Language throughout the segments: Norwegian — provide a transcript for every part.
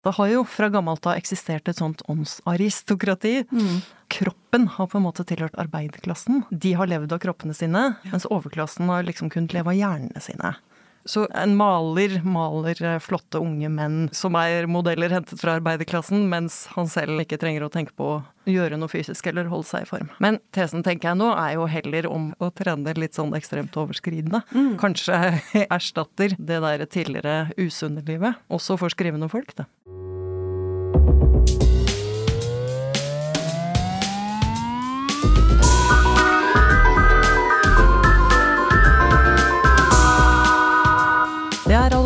Det har jo fra gammelt av eksistert et sånt åndsaristokrati. Mm. Kroppen har på en måte tilhørt arbeiderklassen. De har levd av kroppene sine, mens overklassen har liksom kunnet leve av hjernene sine. Så en maler maler eh, flotte unge menn som er modeller hentet fra arbeiderklassen, mens han selv ikke trenger å tenke på å gjøre noe fysisk eller holde seg i form. Men tesen tenker jeg nå er jo heller om å trene litt sånn ekstremt overskridende. Kanskje erstatter det der tidligere usunne livet, også for skrivende folk, det.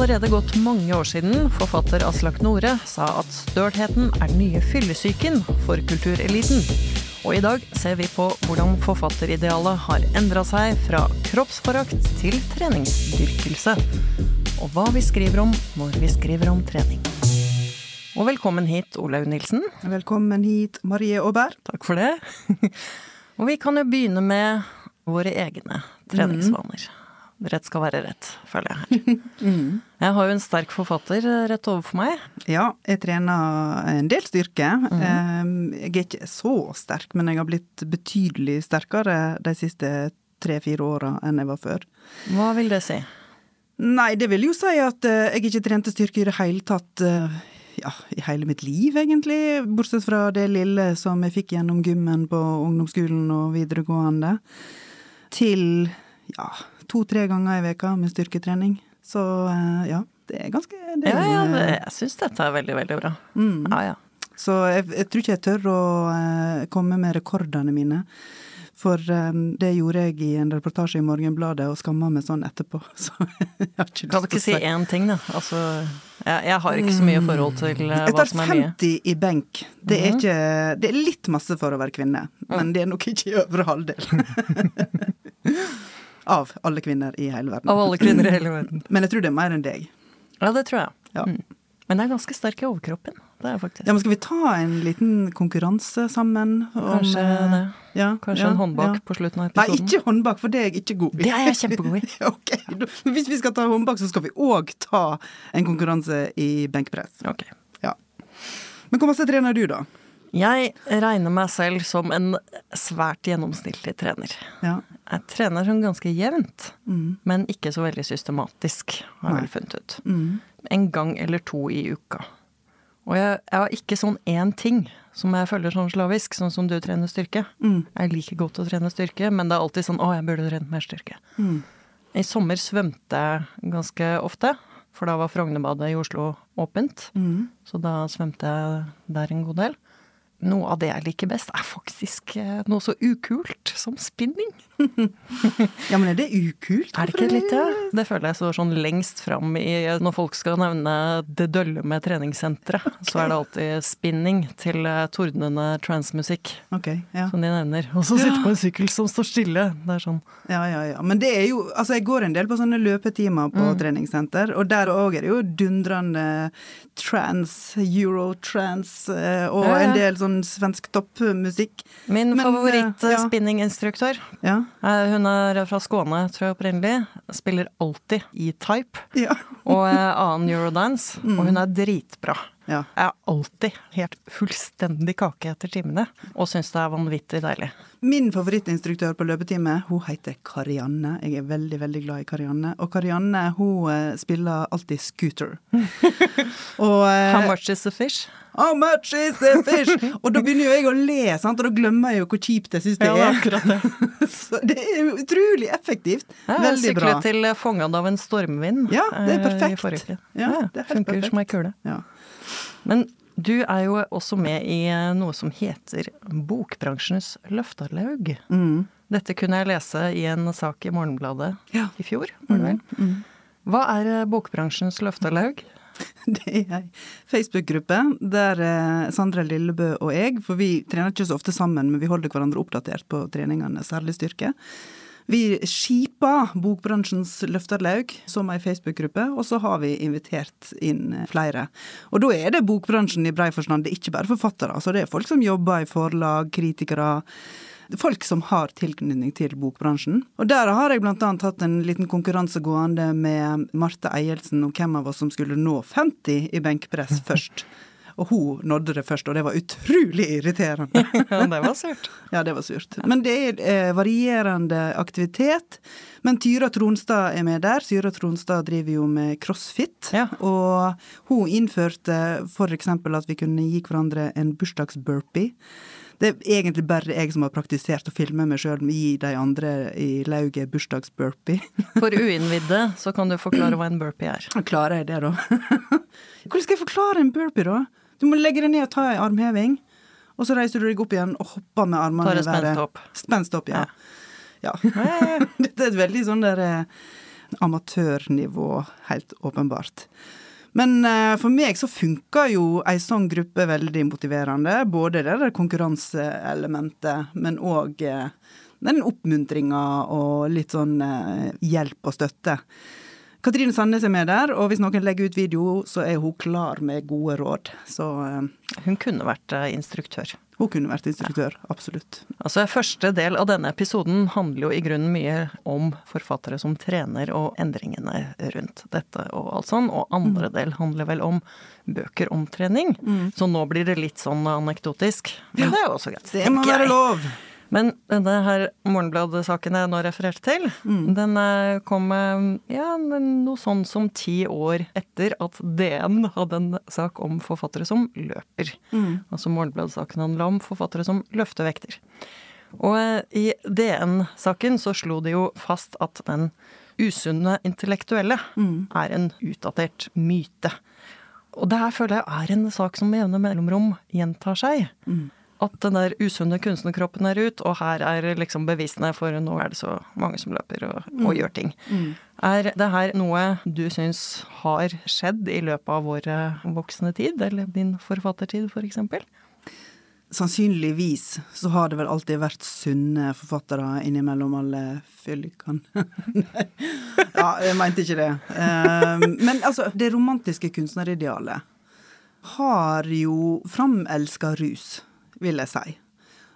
Allerede gått mange år siden forfatter Aslak Nore sa at støltheten er den nye fyllesyken for kultureliten. Og i dag ser vi på hvordan forfatteridealet har endra seg fra kroppsforakt til treningsdyrkelse. Og hva vi skriver om når vi skriver om trening. Og velkommen hit, Olaug Nilsen. Velkommen hit, Marie Aaberg. Takk for det. Og vi kan jo begynne med våre egne treningsvaner. Rett skal være rett, føler jeg her. Jeg har jo en sterk forfatter rett overfor meg. Ja, jeg trener en del styrke. Mm. Jeg er ikke så sterk, men jeg har blitt betydelig sterkere de siste tre-fire åra enn jeg var før. Hva vil det si? Nei, det vil jo si at eh, jeg ikke trente styrke i det hele tatt eh, ja, i hele mitt liv, egentlig. Bortsett fra det lille som jeg fikk gjennom gymmen på ungdomsskolen og videregående. Til ja, to-tre ganger i veka med styrketrening. Så eh, ja, det er ganske det er, Ja, ja, det, eh, jeg syns dette er veldig, veldig bra. mm. Ja, ja. Så jeg, jeg tror ikke jeg tør å eh, komme med rekordene mine. For um, det gjorde jeg i en reportasje i Morgenbladet og skamma meg sånn etterpå. Så jeg har ikke Kan du ikke si én ting, da? Altså, jeg, jeg har ikke så mye forhold til mm. Hva som er mye. Jeg tar 50 i benk. Det Mhm. er, ikke, det er litt masse for å være kvinne, men det er nok ikke i øvre halvdel. Av alle kvinner i hele verden. Av alle kvinner i hele verden. Men jeg tror det er mer enn deg. Ja, det tror jeg. Ja. Mm. Men jeg er ganske sterk i overkroppen. Det er faktisk. Ja, men Skal vi ta en liten konkurranse sammen? om, Kanskje eh, det. Ja, Kanskje ja, en håndbak ja. på slutten av episoden? Nei, ikke håndbak, for det er jeg ikke god i. Det er jeg kjempegod i. ok, men Hvis vi skal ta håndbak, så skal vi òg ta en konkurranse i benkpress. Ok. Ja. Men hvor masse trener du, da? Jeg regner meg selv som en svært gjennomsnittlig trener. Ja. Jeg trener sånn ganske jevnt, Mm. men ikke så veldig systematisk, har jeg vel funnet ut. Mm. En gang eller to i uka. Og jeg, jeg har ikke sånn én ting som jeg føler sånn slavisk, sånn som du trener styrke. Mm. Jeg liker godt å trene styrke, men det er alltid sånn 'Å, jeg burde trent mer styrke'. Mm. I sommer svømte jeg ganske ofte, for da var Frognerbadet i Oslo åpent. Mm. Så da svømte jeg der en god del. Noe av det jeg liker best, er faktisk eh, noe så ukult som spinning. Ja, men er det ukult? Er det ikke litt det? Det føler jeg står sånn lengst fram i Når folk skal nevne det dølle med treningssenteret, så er det alltid spinning til eh, tordnende transmusikk Ok, ja. som de nevner. Og så sitte på en sykkel som står stille. Det er sånn ja, ja, ja. Men det er jo Altså, jeg går en del på sånne løpetimer på Mm. treningssenter, og der òg er det jo dundrende trans, eurotrans, eh, og Ja, ja. en del sånn svensk toppmusikk. Min favorittspinninginstruktør. eh, ja. Ja. Eh, Hun er fra Skåne, tror jeg opprinnelig. Spiller alltid E-type Ja. og eh, annen eurodance. Og hun er dritbra. ja. Jeg er alltid helt fullstendig kake etter timene, og syns det er vanvittig deilig. Min favorittinstruktør på løpetime, hun heter Karianne. Jeg er veldig, veldig glad i Karianne. Og Karianne, hun spiller alltid scooter. og How much is the fish? How much is the fish? og da begynner jo jeg å le, sant? og da glemmer jeg jo hvor kjipt jeg syns det Ja, det er er. det. Så det er jo utrolig effektivt. Jeg Veldig bra. Sykle til eh, av en stormvind Ja, det er eh, perfekt. Ja, det er helt funker perfekt. som ei kule. Ja. Men du er jo også med i eh, noe som heter Bokbransjenes løftarlaug. Mm. Dette kunne jeg lese i en sak i Morgenbladet Ja. i fjor, var det vel? Mm. Hva er eh, Bokbransjens løftarlaug? Det er ei Facebook-gruppe der eh, Sandra Lillebø og jeg, for vi trener ikke så ofte sammen, men vi holder hverandre oppdatert på treningene, særlig styrke. Vi skipa Bokbransjens løfterlaug som ei Facebook-gruppe, og så har vi invitert inn flere. Og da er det bokbransjen i brei forstand, det er ikke bare forfattere. Altså det er folk som jobber i forlag, kritikere, folk som har tilknytning til bokbransjen. Og der har jeg annet hatt en liten konkurranse gående med Marte Eielsen om hvem av oss som skulle nå 50 i benkpress først. Og hun nådde det først, og det var utrolig irriterende. ja, det var surt. Ja, det var surt. Men det er eh, varierende aktivitet. Men Tyra Tronstad er med der. Tyra Tronstad driver jo med crossfit. Ja. Og hun innførte f.eks. at vi kunne gi hverandre en bursdagsburpee. Det er egentlig bare jeg som har praktisert å filme meg sjøl i gi de andre i lauget bursdagsburpee. For uinnvidde så kan du forklare hva en burpee er. Klarer jeg det, da? Hvordan skal jeg forklare en burpee, da? Du må legge deg ned og ta en armheving, og så reiser du deg opp igjen og hopper med armene i været. spenst opp. Spenst opp, ja. Ja. ja. Dette er et veldig sånn der eh, amatørnivå, helt åpenbart. Men eh, for meg så funker jo ei sånn gruppe veldig motiverende. Både det der konkurranseelementet, men òg eh, den oppmuntringa og litt sånn eh, hjelp og støtte. Katrine Sandnes er med der, og hvis noen legger ut video, så er hun klar med gode råd. Så eh, Hun kunne vært eh, instruktør. hun kunne vært instruktør, absolutt. Altså, Første del av denne episoden handler jo i grunnen mye om forfattere som trener og endringene rundt dette og alt sånn, og andre del handler vel om bøker om trening. Så nå blir det litt sånn anekdotisk, men det er jo også greit. Det må være lov! Men denne her Morgenbladet-saken jeg nå refererte til, den eh, kom eh, ja, noe sånn som ti år etter at DN hadde en sak om forfattere som løper. Altså Morgenbladet-saken handla om forfattere som løftevekter. Og eh, i DN-saken så slo de jo fast at den usunne intellektuelle er en utdatert myte. Og det her føler jeg er en sak som med jevne mellomrom gjentar seg. At den der usunne kunstnerkroppen er ut, og her er liksom bevisene for nå er det så mange som løper og, og gjør ting. Er det her noe du syns har skjedd i løpet av vår eh, voksne tid, eller din forfattertid f.eks.? For Sannsynligvis så har det vel alltid vært sunne forfattere innimellom alle fyllikene. Nei. Ja, jeg mente ikke det. Eh, Men altså, det romantiske kunstneridealet har jo framelska rus, vil jeg si.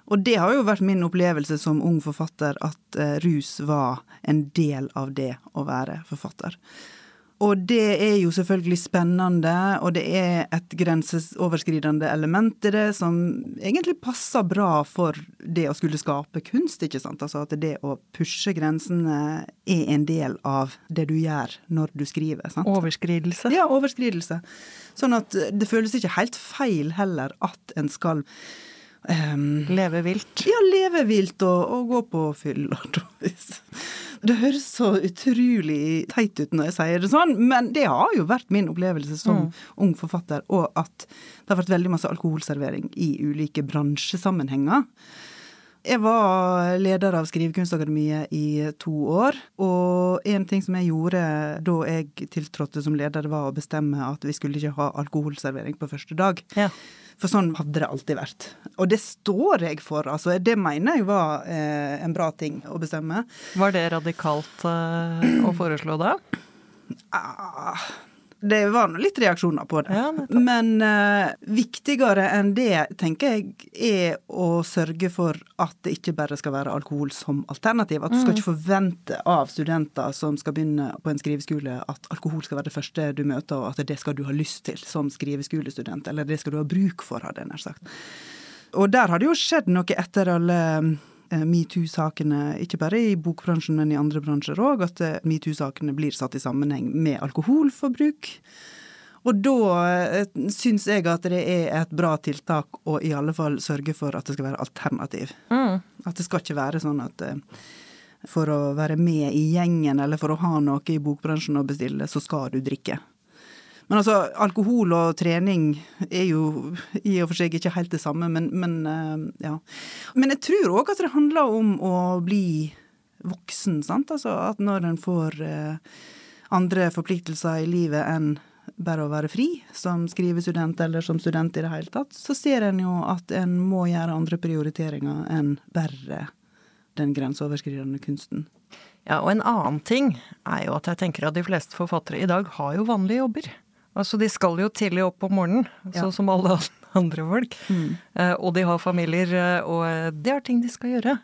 Og det har jo vært min opplevelse som ung forfatter, at eh, rus var en del av det å være forfatter. Og det er jo selvfølgelig spennende, og det er et grenseoverskridende element i det som egentlig passer bra for det å skulle skape kunst, ikke sant. Altså at det å pushe grensene er en del av det du gjør når du skriver. sant? Overskridelse? Ja, overskridelse. Sånn at det føles ikke helt feil heller at en skal um, Leve vilt? ja, leve vilt og, og gå på fylla. Det høres så utrolig teit ut når jeg sier det sånn, men det har jo vært min opplevelse som ung forfatter, og at det har vært veldig masse alkoholservering i ulike bransjesammenhenger. Jeg var leder av Skrivekunstakademiet i to år, og en ting som jeg gjorde da jeg tiltrådte som leder, var å bestemme at vi skulle ikke ha alkoholservering på første dag. Ja. For sånn hadde det alltid vært. Og det står jeg for, altså. Det mener jeg var eh, en bra ting å bestemme. Var det radikalt eh, å foreslå da? Ah, det var nå litt reaksjoner på det. Ja. Men uh, viktigere enn det, tenker jeg, er å sørge for at det ikke bare skal være alkohol som alternativ. At du skal ikke forvente av studenter som skal begynne på en skriveskole, at alkohol skal være det første du møter, og at det skal du ha lyst til som skriveskolestudent. Eller det skal du ha bruk for, hadde jeg nær sagt. Og der har det jo skjedd noe etter alle metoo-sakene, ikke bare i bokbransjen, men i andre bransjer òg, at eh, metoo-sakene blir satt i sammenheng med alkoholforbruk. Og da eh, syns jeg at det er et bra tiltak å i alle fall sørge for at det skal være alternativ. Mm. At det skal ikke være sånn at eh, for å være med i gjengen eller for å ha noe i bokbransjen å bestille, så skal du drikke. Men altså, alkohol og trening er jo i og for seg ikke helt det samme, men, men eh, ja. Men jeg tror òg at det handler om å bli voksen, sant. Altså at når en får eh, andre forpliktelser i livet enn bare å være fri, som skrivestudent eller som student i det hele tatt, så ser en jo at en må gjøre andre prioriteringer enn bare den grenseoverskridende kunsten. Ja, og en annen ting er jo at jeg tenker at de fleste forfattere i dag har jo vanlige jobber. Altså, de skal jo tidlig opp om morgenen, Ja. sånn som alle andre folk. Eh, og de har familier, eh, og det er ting de skal gjøre.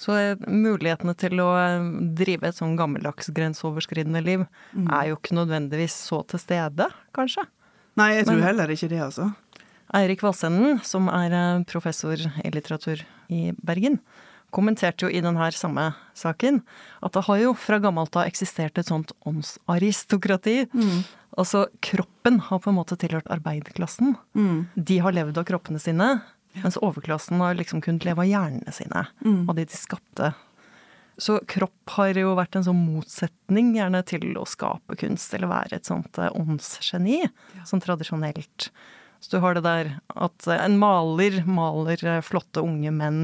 Så eh, mulighetene til å eh, drive et sånn gammeldags grenseoverskridende liv er jo ikke nødvendigvis så til stede, kanskje. Nei, jeg tror Men- heller ikke det, altså. Eirik Vassenden, som er eh, professor i litteratur i Bergen, kommenterte jo i denne samme saken at det har jo fra gammelt av eksistert et sånt åndsaristokrati. Altså kroppen har på en måte tilhørt arbeiderklassen. De har levd av kroppene sine, mens overklassen har liksom kunnet leve av hjernene sine. Av det de skapte. Så kropp har jo vært en sånn motsetning gjerne til å skape kunst, eller være et sånt åndsgeni, ja. sånn tradisjonelt. Så du har det der at eh, en maler maler eh, flotte unge menn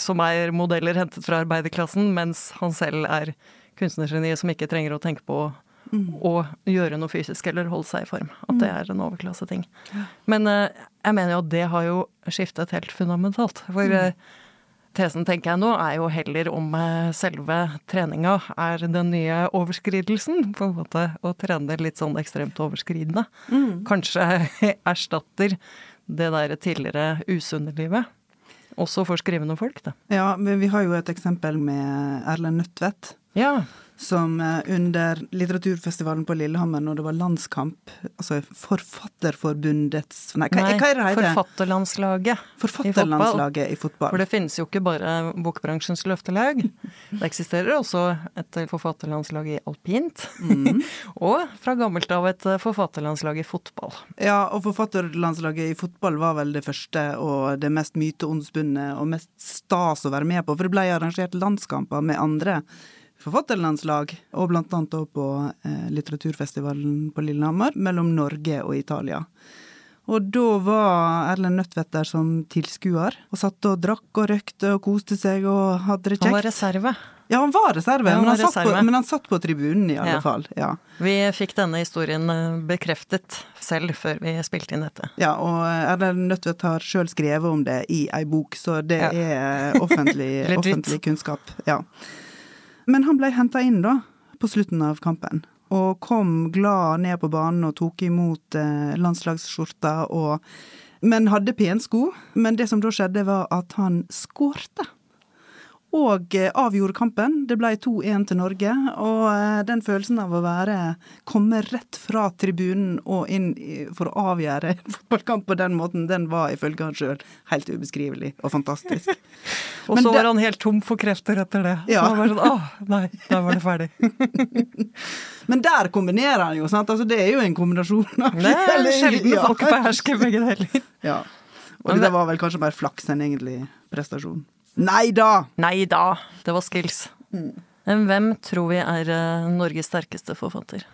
som er modeller hentet fra arbeiderklassen, mens han selv er kunstnergeniet som ikke trenger å tenke på å gjøre noe fysisk eller holde seg i form. At det er en overklasseting. Men eh, jeg mener jo at det har jo skiftet helt fundamentalt. For eh, tesen, tenker jeg nå, er jo heller om eh, selve treninga er den nye overskridelsen. På en måte å trene litt sånn ekstremt overskridende. Kanskje erstatter det der tidligere usunne livet. Også for skrivende folk, da. Ja, men vi har jo et eksempel med Erlend Nødtvedt. Ja. Som eh, under litteraturfestivalen på Lillehammer, når det var landskamp, altså Forfatterforbundets Nei, hva, Nei, hva er det heter? Forfatterlandslaget. Forfatterlandslaget i fotball. For det finnes jo ikke bare bokbransjens løftelag. Det eksisterer også et forfatterlandslag i alpint. Mm. og fra gammelt av et forfatterlandslag i fotball. Ja, og forfatterlandslaget i fotball var vel det første og det mest myteomspunne og mest stas å være med på, for det ble arrangert landskamper med andre forfatterlandslag, og blant annet da på eh, litteraturfestivalen på Lillehammer, mellom Norge og Italia. Og da var Erlend Nødtvedt der som tilskuer, og satt og drakk og røykte og koste seg og hadde det Han var reserve. Ja, han var reserve, Ja, han men, han reserve. på, men han satt på tribunen i alle Ja. fall. Ja. Vi fikk denne historien eh, bekreftet selv før vi spilte inn dette. Ja, og Erlend Nødtvedt har sjøl skrevet om det i ei bok, så det er offentlig, offentlig kunnskap. Ja. Men han ble henta inn, da, på slutten av kampen. Og kom glad ned på banen og tok imot eh, landslagsskjorta og Men hadde pensko. Men det som da skjedde, var at han skårte. Og eh, avgjorde kampen. Det ble 2-1 til Norge. Og eh, den følelsen av å være komme rett fra tribunen og inn for å avgjøre en fotballkamp på den måten, den var ifølge han sjøl helt ubeskrivelig og fantastisk. Og Men så det- var han helt tom for krefter etter det. Ja. Han var sånn, åh, nei, da var det ferdig. Men der kombinerer han jo, sant. Altså, det er jo en kombinasjon av Det er sjelden ja. folk behersker begge deler. Ja. Og det det- var vel kanskje mer flaks enn egentlig prestasjon. Nei da! Nei da, det var skills. Men hvem tror vi er eh, Norges sterkeste forfatter?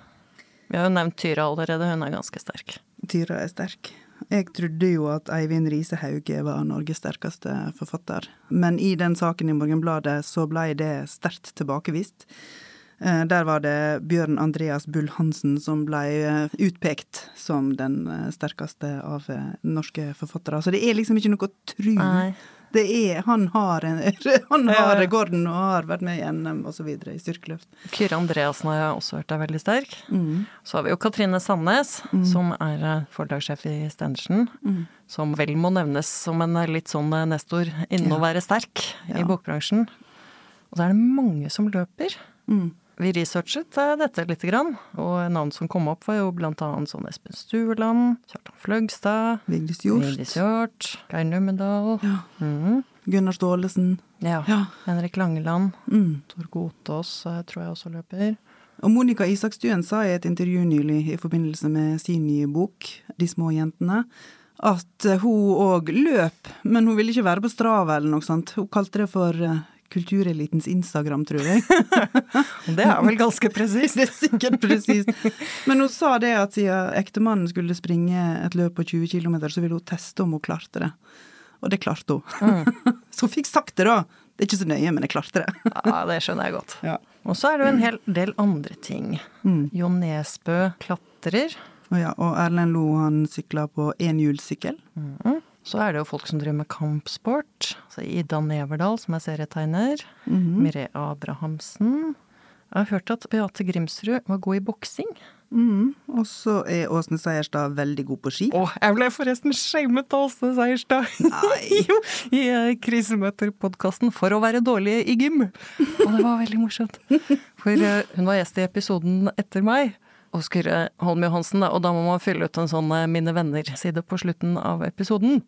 Vi har jo nevnt Tyra allerede, hun er ganske sterk. Tyra er sterk. Jeg trodde jo at Eivind Riise Hauge var Norges sterkeste forfatter, men i den saken i Morgenbladet så ble det sterkt tilbakevist. Eh, Der var det Bjørn Andreas Bull Hansen som ble eh, utpekt som den sterkeste av norske forfattere. Så det er liksom ikke noe tru. Nei. Det er, han har, en, han har rekorden og har vært med i NM videre i styrkeløft. Kyrre Andreassen har jeg også hørt er veldig sterk. Mm. Så har vi jo Katrine Sandnes, som er eh, forlagssjef i Stendersen. Mm. Som vel må nevnes som en eh, litt sånn eh, nestor innen Ja. å være sterk Ja. i bokbransjen. Og så er det mange som løper. Mm. Vi researchet eh, dette lite grann, og navn som kom opp var jo annet sånn Espen Stueland, Kjartan Fløgstad, Vigdis Hjorth, Vigdis Geir Numedal. Ja. Mm. Gunnar Staalesen. ja. Ja. Henrik Langeland, Mm. Tor Gotaas eh, tror jeg også løper. Og Monica Isakstuen sa i et intervju nylig i forbindelse med sin nye bok, De små jentene, at hun òg løp, men hun ville ikke være på Strava eller noe sånt. Hun kalte det for eh, kulturelitens Instagram, tror jeg. Det er vel ganske presist. det er sikkert presist. Men hun sa det at siden ektemannen skulle springe et løp på 20 km, så ville hun teste om hun klarte det. Og det klarte hun. Så hun fikk sagt det, da. Det er ikke så nøye, men jeg klarte det. Ja, det skjønner jeg godt. Ja. Og så er det jo en hel del andre ting. Mm. Jo Nesbø klatrer. Og, ja, og Erlend Lo han sykla på enhjulssykkel. Mhm. Så er det jo folk som driver med kampsport. Altså Ida Neverdal, som er serietegner. Mhm. Mireille Abrahamsen. Jeg har hørt at Beate Grimsrud var god i boksing. Mm. Og så er Åsne Seierstad veldig god på ski. Å, jeg ble forresten shamet av Åsne Seierstad jo, i uh, Krisemøter-podkasten for å være dårlig i gym. Og det var veldig morsomt. For uh, hun var gjest i episoden etter meg. Oskar Holm Johansen, da, og da må man fylle ut en sånn uh, Mine venner-side på slutten av episoden.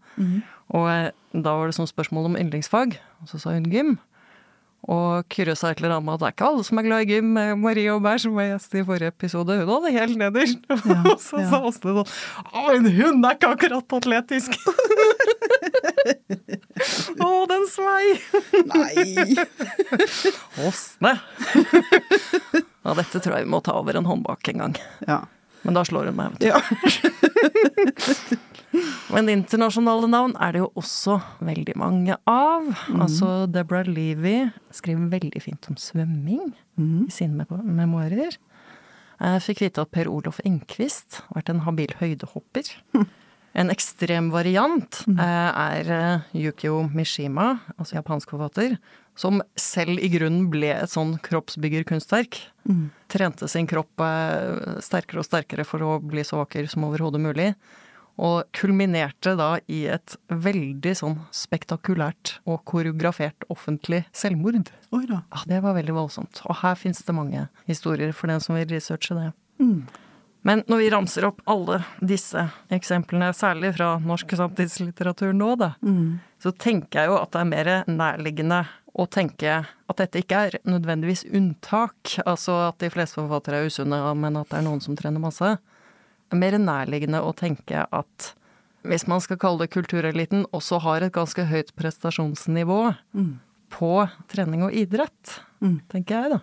Og uh, da var det sånn spørsmål om yndlingsfag, og så sa hun gym. Og Kyrre sa et eller annet om at det er ikke alle som er glad i gym. Marie Aubert, som var gjest i forrige episode, hun hadde helt nederst. og så ja. sa Åsne sånn Å, men hun er ikke akkurat atletisk! Å, den svei! Nei! Åsne! Ja, dette tror jeg vi må ta over en håndbak en gang. Ja. Men da slår hun meg, vet du. ja. Men internasjonale navn er det jo også veldig mange av. Altså Deborah Levy skriver veldig fint om svømming i sine memoarer. Jeg fikk vite at Per Olof Enquist har vært en habil høydehopper. En ekstrem variant eh, er eh, Yukio Mishima, altså japansk forfatter, som selv i grunnen ble et sånn kroppsbyggerkunstverk. Trente sin kropp eh, sterkere og sterkere for å bli så vakker som overhodet mulig. Og kulminerte da i et veldig sånn spektakulært og koreografert offentlig selvmord. Oi da. Ja, det var veldig voldsomt. Og her fins det mange historier for den som vil researche det. Men når vi ramser opp alle disse eksemplene, særlig fra norsk samtidslitteratur nå, da, så tenker jeg jo at det er mer nærliggende å tenke at dette ikke er nødvendigvis unntak. Altså at de fleste forfattere er usunne, men at det er noen som trener masse. Er mer nærliggende å tenke at hvis man skal kalle det kultureliten, også har et ganske høyt prestasjonsnivå på trening og idrett, tenker jeg da.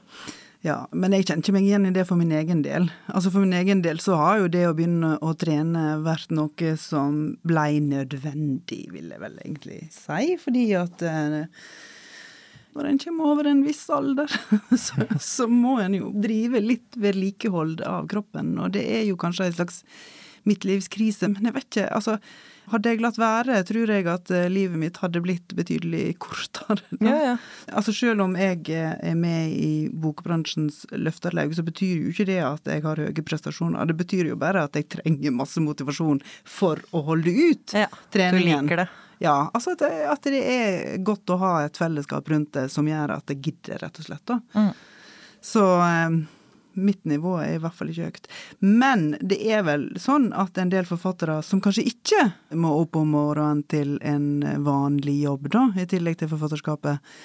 Ja, men jeg kjenner ikke meg igjen i det for min egen del. Altså For min egen del så har jo det å begynne å trene vært noe som blei nødvendig, vil jeg vel egentlig si. Fordi at eh, når en kommer over en viss alder, så, så må en jo drive litt vedlikehold av kroppen. Og det er jo kanskje en slags midtlivskrise, men jeg vet ikke. altså hadde jeg latt være, tror jeg at eh, livet mitt hadde blitt betydelig kortere. Ja, ja. Altså Selv om jeg eh, er med i bokbransjens løfterlaug, så betyr jo ikke det at jeg har høye prestasjoner. Det betyr jo bare at jeg trenger masse motivasjon for å holde ut Ja, treningen. Du liker det. Ja, altså at det, at det er godt å ha et fellesskap rundt det som gjør at det gidder, rett og slett. da. Mm. Så eh, mitt nivå er i hvert fall ikke høyt. Men det er vel sånn at en del forfattere som kanskje ikke må opp om morgenen til en vanlig jobb, da, i tillegg til forfatterskapet,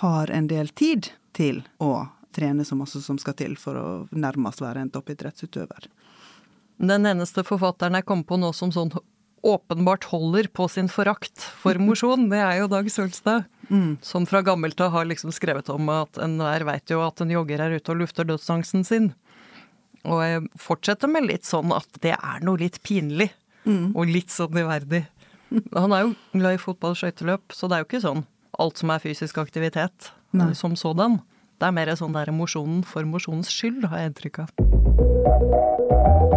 har en del tid til å trene så masse som skal til for å nærmest være en toppidrettsutøver. Den eneste forfatteren jeg kom på nå som sånn åpenbart holder på sin forakt for mosjon, det er jo Dag Sølstad. Som fra gammelt av har liksom skrevet om at enhver veit jo at en jogger er ute og lufter dødsangsten sin. Og jeg fortsetter med litt sånn at det er noe litt pinlig. Og litt sånn iverdig. Han er jo glad i fotball og skøyteløp, så det er jo ikke sånn alt som er fysisk aktivitet Nei. som sådan. Det er mer sånn der mosjonen for mosjonens skyld, har jeg inntrykk av.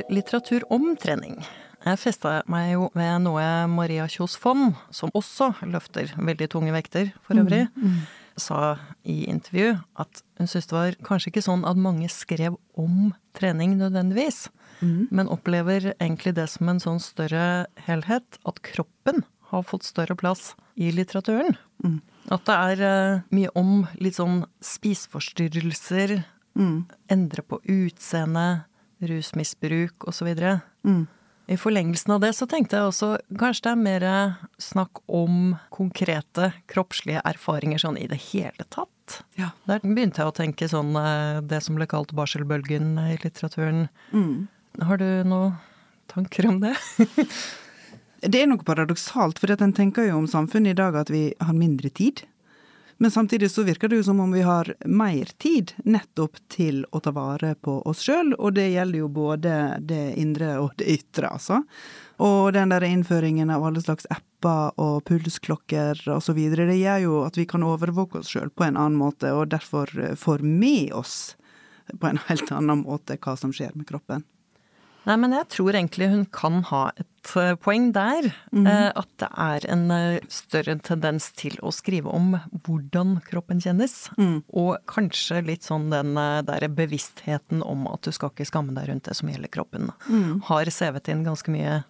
Når litteratur om trening, jeg festa meg jo ved noe Maria Kjos Fonn, som også løfter veldig tunge vekter for øvrig, sa i intervju at hun syntes det var kanskje ikke sånn at mange skrev om trening nødvendigvis, men opplever egentlig det som en sånn større helhet, at kroppen har fått større plass i litteraturen. At det er eh, mye om litt sånn spiseforstyrrelser, endre på utseende, rusmisbruk osv. I forlengelsen av det så tenkte jeg også kanskje det er mer snakk om konkrete kroppslige erfaringer sånn i det hele tatt. Ja. Der begynte jeg å tenke sånn eh, det som ble kalt barselbølgen i litteraturen. Har du noen tanker om det? Det er noe paradoksalt, for en tenker jo om samfunnet i dag at vi har mindre tid. Men samtidig så virker det jo som om vi har mer tid nettopp til å ta vare på oss sjøl, og det gjelder jo både det indre og det ytre, altså. Og den der innføringen av alle slags apper og pulsklokker videre, det gjør jo at vi kan overvåke oss sjøl på en annen måte, og derfor får med oss på en helt annen måte hva som skjer med kroppen. Nei, men jeg tror egentlig hun kan ha et eh, poeng der. Eh, At det er en eh, større tendens til å skrive om hvordan kroppen kjennes. Mm. Og kanskje litt sånn den der bevisstheten om at du skal ikke skamme deg rundt det som gjelder kroppen. Mm. Har sevet inn ganske mye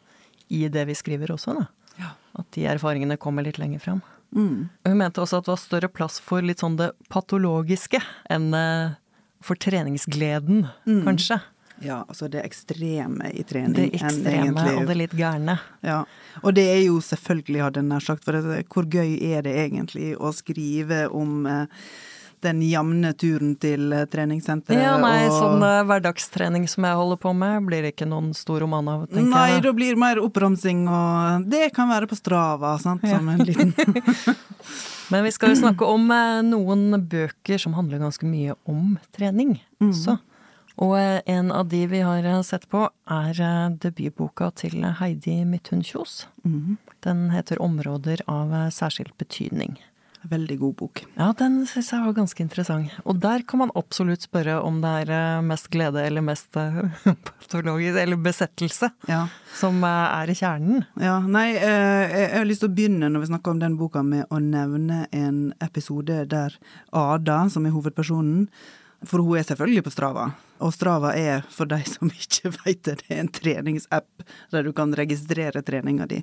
i det vi skriver også, da. Ja. At de erfaringene kommer litt lenger fram. Mm. Hun mente også at det var større plass for litt sånn det patologiske enn for treningsgleden, Mm. kanskje. Ja, altså det ekstreme i trening. Det ekstreme og det litt gærne. Ja, og det er jo selvfølgelig, hadde jeg nær sagt, for det, hvor gøy er det egentlig å skrive om eh, den jevne turen til eh, treningssenteret? Ja, nei, og... sånn eh, hverdagstrening som jeg holder på med, blir ikke noen stor roman av, tenker Nei, jeg. da blir det mer oppramsing, og det kan være på Strava, sant, som en liten Men vi skal jo snakke om eh, noen bøker som handler ganske mye om trening også. Og eh, en av de vi har eh, sett på, er eh, debutboka til Heidi Midthun Kjos. Mm. Den heter 'Områder av særskilt betydning'. Veldig god bok. Ja, den syns jeg var ganske interessant. Og der kan man absolutt spørre om det er mest glede eller mest patologisk, eller besettelse, Ja. som er i kjernen. Ja, nei, jeg har lyst til å begynne når vi snakker om den boka med å nevne en episode der Ada, som er hovedpersonen, for hun er selvfølgelig på Strava. Og Strava er, for de som ikke vet det, det er en treningsapp der du kan registrere treninga di.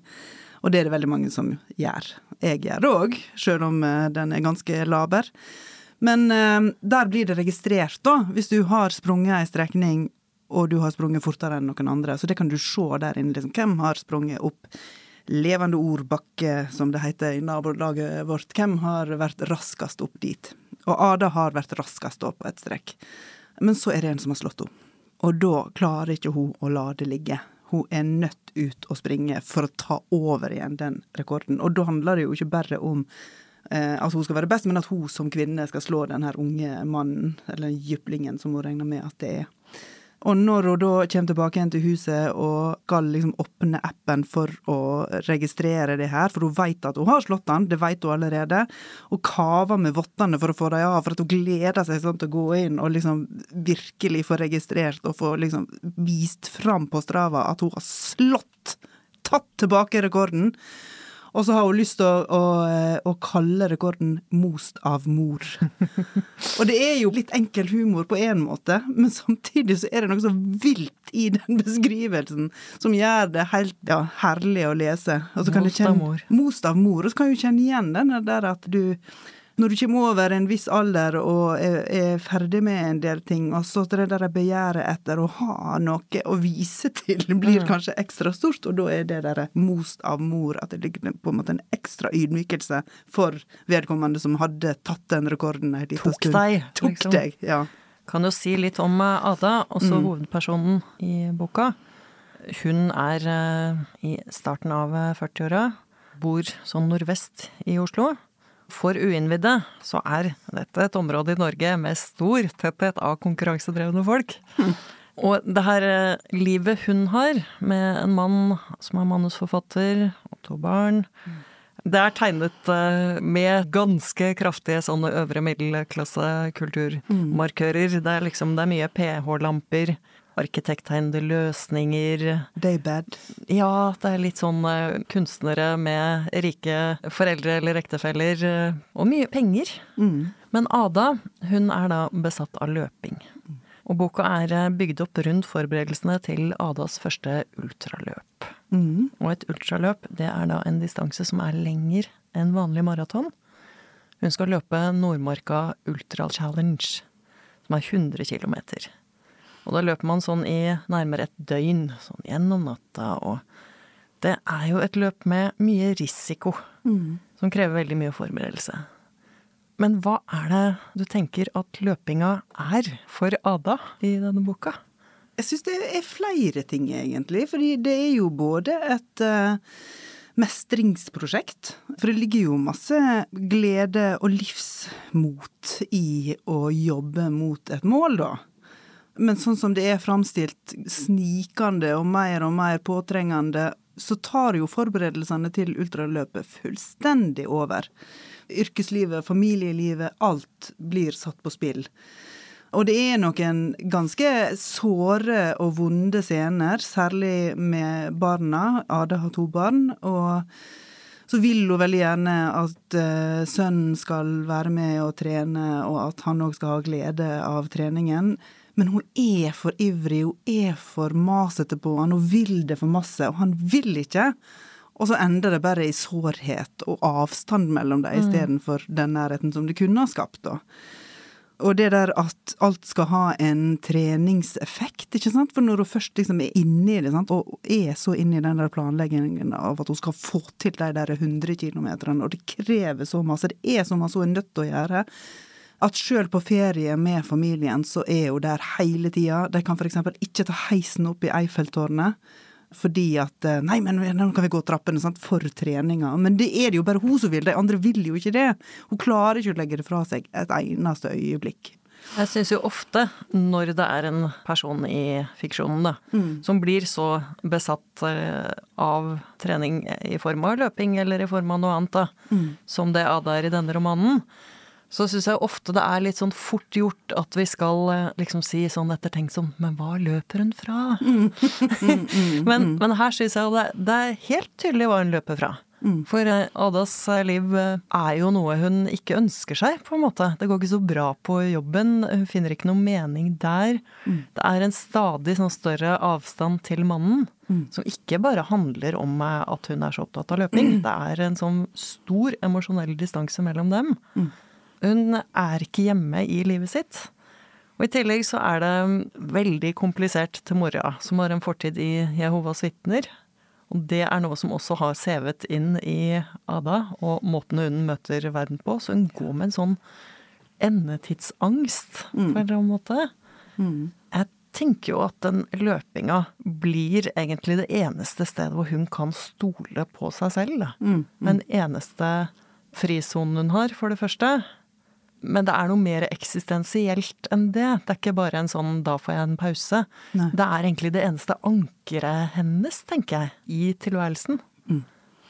Og det er det veldig mange som gjør. Jeg gjør det òg, sjøl om eh, den er ganske laber. Men eh, der blir det registrert, da, hvis du har sprunget ei strekning og du har sprunget fortere enn noen andre. Så det kan du se der inne. Liksom, hvem har sprunget opp levende ord bakke, som det heter i nabolaget vårt? Hvem har vært raskest opp dit? Og Ada har vært raskest da på et strekk. Men så er det en som har slått henne. Og da klarer ikke hun å la det ligge. Hun er nødt ut å springe for å ta over igjen den rekorden. Og da handler det jo ikke bare om eh, at hun skal være best, men at hun som kvinne skal slå den her unge mannen, eller jyplingen som hun regner med at det er. Og når hun da kommer tilbake igjen til huset og skal liksom åpne appen for å registrere det her, for hun vet at hun har slått han, det vet hun allerede, og kaver med vottene for å få dem av, for at hun gleder seg sånn til å gå inn og liksom virkelig få registrert og få liksom vist fram på Strava at hun har slått, tatt tilbake rekorden. Og så har hun lyst til å, å, å kalle rekorden 'most av mor'. og det er jo litt enkel humor på én måte, men samtidig så er det noe så vilt i den beskrivelsen som gjør det helt ja, herlig å lese. Kan Most av mor. Most av mor. Og så kan du kjenne igjen den der at du når du kommer over en viss alder og er, er ferdig med en del ting, og så det der begjæret etter å ha noe å vise til blir kanskje ekstra stort, og da er det der most av mor, at det ligger på en måte en ekstra ydmykelse for vedkommende som hadde tatt den rekorden en liten Tok stund. deg, Tok liksom. deg, ja. Kan jo si litt om eh, Ada, også hovedpersonen i boka. Hun er eh, i starten av eh, 40-åra, bor sånn nordvest i Oslo. For uinnvidde så er dette et område i Norge med stor tetthet av konkurransedrevne folk. Og det her eh, livet hun har, med en mann som er manusforfatter og to barn Det er tegnet eh, med ganske kraftige sånne øvre middelklasse-kulturmarkører. Det er liksom det er mye pH-lamper, arkitekttegnede løsninger. Daybed. Ja, det er litt sånn eh, kunstnere med rike foreldre eller ektefeller, eh, og mye penger. Mm. Men Ada, hun er da besatt av løping. Og boka er eh, bygd opp rundt forberedelsene til Adas første ultraløp. Mm. Og et ultraløp, det er da en distanse som er lenger enn vanlig maraton. Hun skal løpe Nordmarka Ultra Challenge, som er 100 km. Og da løper man sånn i nærmere et døgn, sånn gjennom natta, og det er jo et løp med mye risiko, Mm. som krever veldig mye forberedelse. Men hva er det du tenker at løpinga er for Ada i denne boka? Jeg syns det er flere ting, egentlig. Fordi det er jo både et eh, mestringsprosjekt. For det ligger jo masse glede og livsmot i å jobbe mot et mål, da. Men sånn som det er framstilt, snikende og mer og mer påtrengende, så tar jo forberedelsene til ultraløpet fullstendig over. Yrkeslivet, familielivet, alt blir satt på spill. Og det er noen ganske såre og vonde scener, særlig med barna. Ada har to barn. og så vil hun veldig gjerne at uh, sønnen skal være med og trene, og at han òg skal ha glede av treningen. Men hun er for ivrig, hun er for masete på han, hun vil det for masse, og han vil ikke. Og så ender det bare i sårhet og avstand mellom dem, mm. istedenfor den nærheten som det kunne ha skapt. da. Og det der at alt skal ha en treningseffekt, ikke sant. For når hun først liksom er inni det, sant? og er så inni den der planleggingen av at hun skal få til de der 100 kilometerne, og det krever så masse, det er så masse hun er nødt til å gjøre, at sjøl på ferie med familien så er hun der hele tida. De kan eksempel ikke ta heisen opp i Eiffeltårnet fordi at eh, Nei, men nå kan vi gå trappene sant, for treninga. Men det er det jo bare hun som vil, de andre vil jo ikke det. Hun klarer ikke å legge det fra seg et eneste øyeblikk. Jeg syns jo ofte, når det er en person i fiksjonen da, mm. som blir så besatt eh, av trening i form av løping eller i form av noe annet, da, mm. som det Ada er i denne romanen, så syns jeg ofte det er litt sånn fort gjort at vi skal eh, liksom si sånn ettertenksomt Men hva løper hun fra? Mm. Mm, mm, men, men, her syns jeg det, det, er helt tydelig hva hun løper fra. For eh, Adas eh, liv er jo noe hun ikke ønsker seg, på en måte. Det går ikke så bra på jobben. Hun finner ikke noe mening der. Det er en stadig sånn større avstand til mannen. Som ikke bare handler om at hun er så opptatt av løping. Det er en sånn stor emosjonell distanse mellom dem. Hun er ikke hjemme i livet sitt. Og i tillegg så er det veldig komplisert til mora, som har en fortid i Jehovas vitner. Og det er noe som også har sevet inn i Ada, og måten hun møter verden på. Så hun går med en sånn endetidsangst, mm. på en eller annen måte. Mm. Jeg tenker jo at den løpinga blir egentlig det eneste stedet hvor hun kan stole på seg selv. Mm. Mm. Den eneste frisonen hun har, for det første. Men det er noe mer eksistensielt enn det. Det er ikke bare en sånn 'da får jeg en pause'. Nei. Det er egentlig det eneste ankeret hennes, tenker jeg, i tilværelsen. Mm.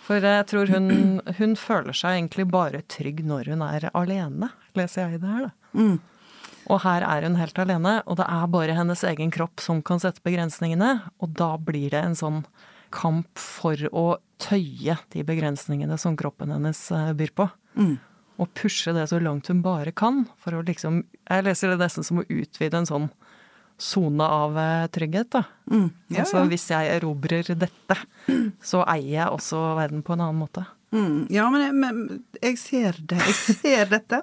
For jeg tror hun, hun, føler seg egentlig bare trygg når hun er alene, leser jeg i det her, da. Mm. Og her er hun helt alene, og det er bare hennes egen kropp som kan sette begrensningene. Og da blir det en sånn kamp for å tøye de begrensningene som kroppen hennes eh, byr på. Mm og pushe det så langt hun bare kan. For å liksom Jeg leser det nesten som å utvide en sånn sone av eh, trygghet, da. Mm. Ja, altså hvis jeg erobrer dette, så eier jeg også verden på en annen måte. Mm. Ja, men jeg, men jeg, ser det. Jeg ser dette.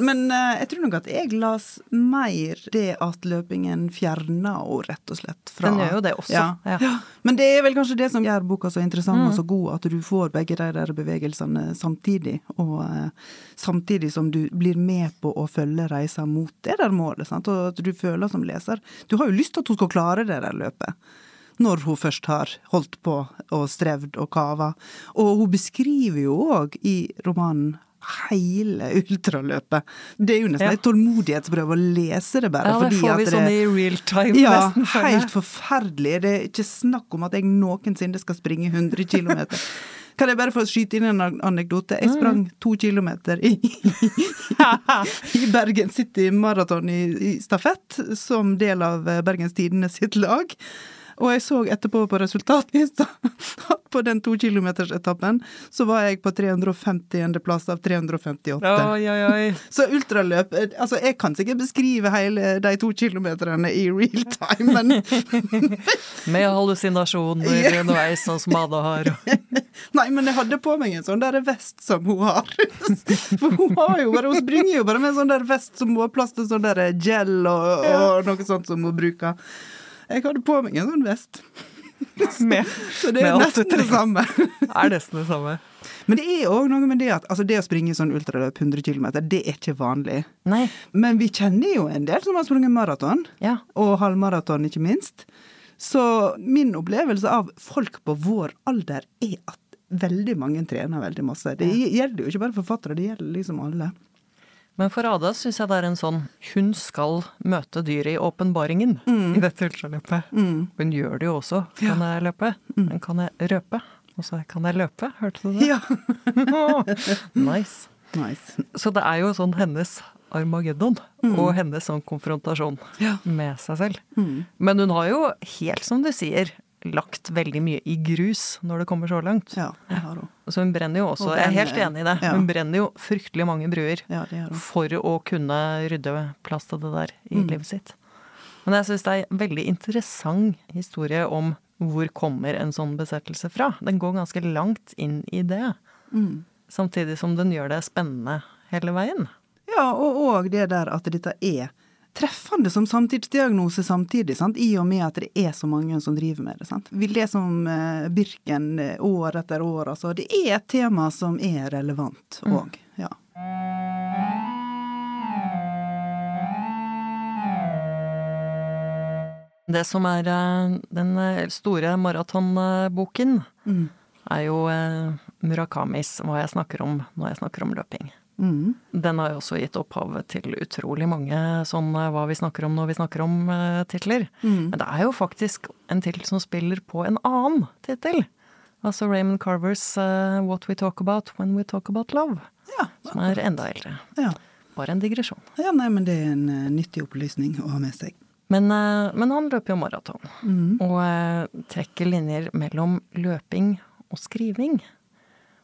Men uh, jeg tror nok at jeg las mer det at løpingen fjerna henne, rett og slett. Fra, Den gjør jo det også. Ja. Ja. ja. Men det er vel kanskje det som gjør boka så interessant mm. og så god, at du får begge de der bevegelsene samtidig. Og uh, samtidig som du blir med på å følge reisa mot det der målet. Sant? Og at du føler som leser Du har jo lyst til at hun skal klare det der løpet når hun først har holdt på og strevd og kava. Og hun beskriver jo òg i romanen hele ultraløpet. Det er jo nesten ja. en tålmodighetsprøve å lese det, bare. Ja, det får vi det, sånn i real time, ja, nesten. Ja, helt forferdelig. Det er ikke snakk om at jeg noensinne skal springe 100 km. Kan jeg bare få skyte inn en anekdote? Jeg sprang mm. to kilometer i, i Bergen City Maraton i, i stafett, som del av Bergens Tidende sitt lag. Og jeg så etterpå på resultatlista at på den to kilometersetappen så var jeg på 350. plass av 358. Oi, oi, oi. Så ultraløp Altså, jeg kan sikkert beskrive hele de to kilometerne i real time, men Med hallusinasjoner underveis, sånn som Ada har. Nei, men jeg hadde på meg en sånn der vest som hun har. For hun har jo bare Hun springer jo bare med en sånn der vest som hun har plass til sånn der gel og, og noe sånt som hun bruker. Jeg hadde på meg en sånn vest. Med, så det er nesten det samme. er nesten det samme. Men det er òg noe med det at altså det å springe sånn ultraløp 100 km, det er ikke vanlig. Nei. Men vi kjenner jo en del som har sprunget maraton, ja. og halvmaraton ikke minst. Så min opplevelse av folk på vår alder er at veldig mange trener veldig masse. Det gjelder jo ikke bare forfattere, det gjelder liksom alle. Men for Ada syns jeg det er en sånn Hun skal møte dyret i åpenbaringen mm. i dette ultraløpet. Mm. Hun gjør det jo også. Kan ja. jeg løpe? Mm. Men kan jeg røpe? Og så kan jeg løpe. Hørte du det? Ja. nice. nice. Så det er jo sånn hennes Armageddon og hennes sånn konfrontasjon Ja. med seg selv. Men hun har jo, helt som du sier, lagt veldig mye i grus når det kommer så langt. Ja, det har hun. Så hun brenner jo også, Og jeg er helt enig i det, ja. hun brenner jo fryktelig mange bruer Ja, for å kunne rydde plass til det der i Mm. livet sitt. Men jeg syns det er en veldig interessant historie om hvor kommer en sånn besettelse fra. Den går ganske langt inn i det, Mm. samtidig som den gjør det spennende hele veien. Ja, og, og det der at dette er treffende som samtidsdiagnose samtidig, sant? i og med at det er så mange som driver med det. sant? Vi leser om eh, Birken eh, år etter år, altså. Det er et tema som er relevant òg. Ja. Det som er eh, den eh, store maratonboken, Mm. er jo Murakamis, hva jeg snakker om når jeg snakker om løping. Mm. Den har jo også gitt opphavet til utrolig mange sånn eh, hva vi snakker om når vi snakker om eh. Mm. Men det er jo faktisk en tittel som spiller på en annen tittel. Altså Raymond Carvers uh, What We Talk About When We Talk About Love. Ja. Som er enda eldre. Ja. Bare en digresjon. ja, nei, men det er en uh, nyttig opplysning å ha med seg. Men, uh, men han løper jo maraton. Mm. Og trekker linjer mellom løping og skriving.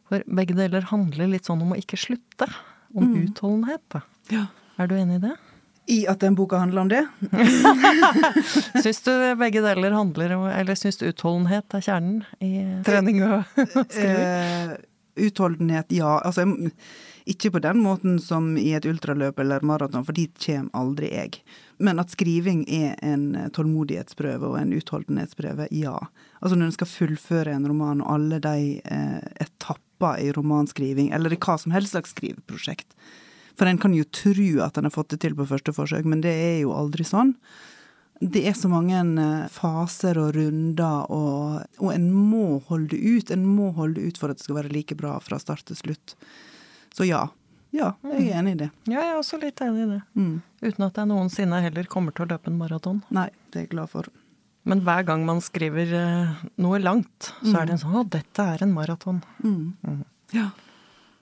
For begge deler handler litt sånn om å ikke slutte. Om utholdenhet. Ja. Er du enig i det? I at den boka handler om det? Syns du begge deler handler om Eller syns du utholdenhet er kjernen i trening og skriving? Eh, utholdenhet, ja. Altså, jeg- ikke på den måten som i et ultraløp eller maraton, for dit kommer aldri jeg. Men at skriving er en tålmodighetsprøve og en utholdenhetsprøve, ja. Altså når en skal fullføre en roman og alle de eh, etapper i romanskriving, eller i hva som helst slags skriveprosjekt. For en kan jo tro at en har fått det til på første forsøk, men det er jo aldri sånn. Det er så mange eh, faser og runder, og, og en må holde ut. En må holde ut for at det skal være like bra fra start til slutt. Så ja. Ja, jeg er enig i det. Ja, jeg er også litt enig i det. Mm. Uten at jeg noensinne heller kommer til å løpe en maraton. Nei, det er jeg glad for. Men hver gang man skriver eh, noe langt, så er det en sånn 'Å, dette er en maraton'. Mm. Ja.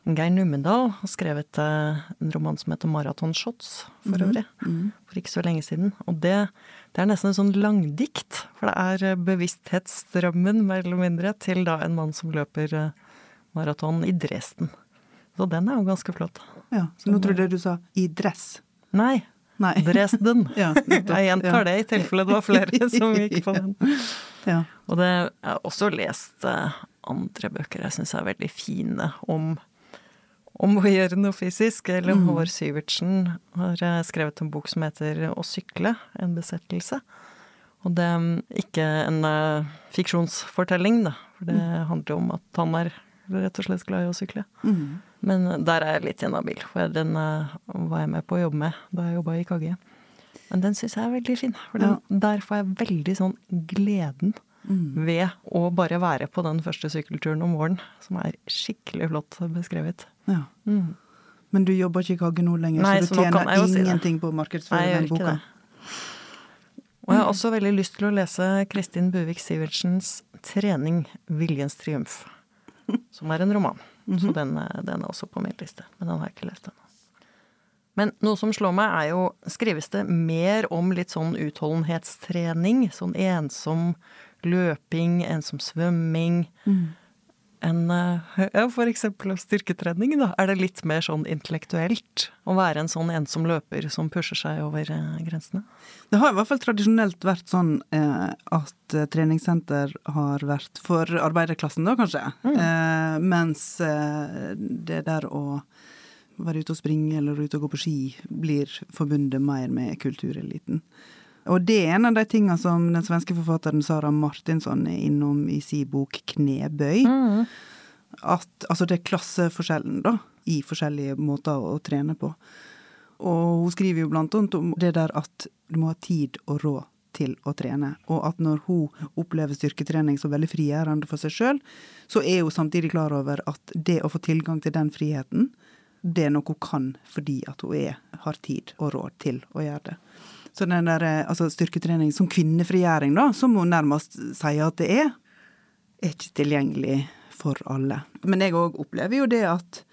Geir Numedal har skrevet eh, en roman som heter 'Maratonshots', for øvrig. Mm. For ikke så lenge siden. Og det, det er nesten en sånn langdikt. For det er eh, bevissthetsstrømmen, mer eller mindre, til da en mann som løper maraton i Dresden. Så den er jo ganske flott. ja. Så nå trodde jeg du sa i dress. Nei, Nei. Dresden. Ja. Jeg gjentar det i tilfelle det var flere som gikk på den. Ja. Og det, jeg har også lest eh, andre bøker jeg syns er veldig fine om, om å gjøre noe fysisk. Eller Mm. Håvard Syvertsen har eh, skrevet en bok som heter Å sykle, en besettelse. Og det er ikke en eh, fiksjonsfortelling, da. For det handler jo om at han er rett og slett glad i å sykle. Mm. Men der er jeg litt inhabil, for den uh, var jeg med på å jobbe med da jeg jobba i KG. Men den syns jeg er veldig fin, for den, der får jeg veldig sånn gleden Mm. ved å bare være på den første sykkelturen om våren, som er skikkelig flott beskrevet. ja. Mm. Men du jobber ikke i KG nå lenger, Nei, så du så tjener ingenting si på å markedsføre den boka? Og jeg har også veldig lyst til å lese Kristin Buvik Sivertsens 'Trening viljens triumf', som er en roman. Så den, eh, den er også på min liste, men den har jeg ikke lest ennå. Men noe som slår meg, er jo Skrives det mer om litt sånn utholdenhetstrening? Sånn ensom løping, ensom svømming? Enn eh, ja, eksempel styrketrening, da? Er det litt mer sånn intellektuelt å være en sånn ensom løper som pusher seg over eh, grensene? Det har i hvert fall tradisjonelt vært sånn eh, at eh, treningssenter har vært for arbeiderklassen, da kanskje. Eh, mens eh, det der å være ute og springe eller ute og gå på ski blir forbundet mer med kultureliten. Og det er en av de tingene som den svenske forfatteren Sara Martinsson er innom i sin bok 'Knebøy'. At, altså det er klasseforskjellen, da, i forskjellige måter å trene på. Og hun skriver jo blant annet om det der at du må ha tid og råd til å trene. Og at når hun opplever styrketrening som veldig frigjørende for seg sjøl, så er hun samtidig klar over at det å få tilgang til den friheten, det er noe hun kan fordi at hun er, har tid og råd til å gjøre det. Så den der, eh, altså styrketrening som kvinnefrigjøring, da, som hun nærmest sier at det er, er ikke tilgjengelig for alle. Men jeg òg opplever jo det at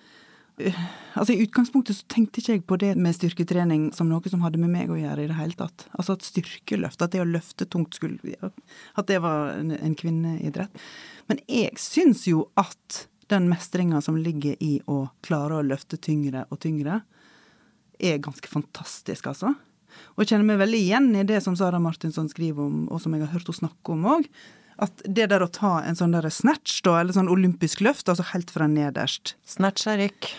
Altså I utgangspunktet så tenkte ikke jeg på det med styrketrening som noe som hadde med meg å gjøre i det hele tatt. Altså at styrkeløft, at det å løfte tungt skulle At det var en kvinneidrett. Men jeg syns jo at den mestringa som ligger i å klare å løfte tyngre og tyngre, er ganske fantastisk, altså. Og jeg kjenner meg veldig igjen i det som Sara Martinsson skriver om, og som jeg har hørt henne snakke om òg. At det der å ta en sånn der snatch, da, eller sånn olympisk løft, altså helt fra nederst Snatch er rykk.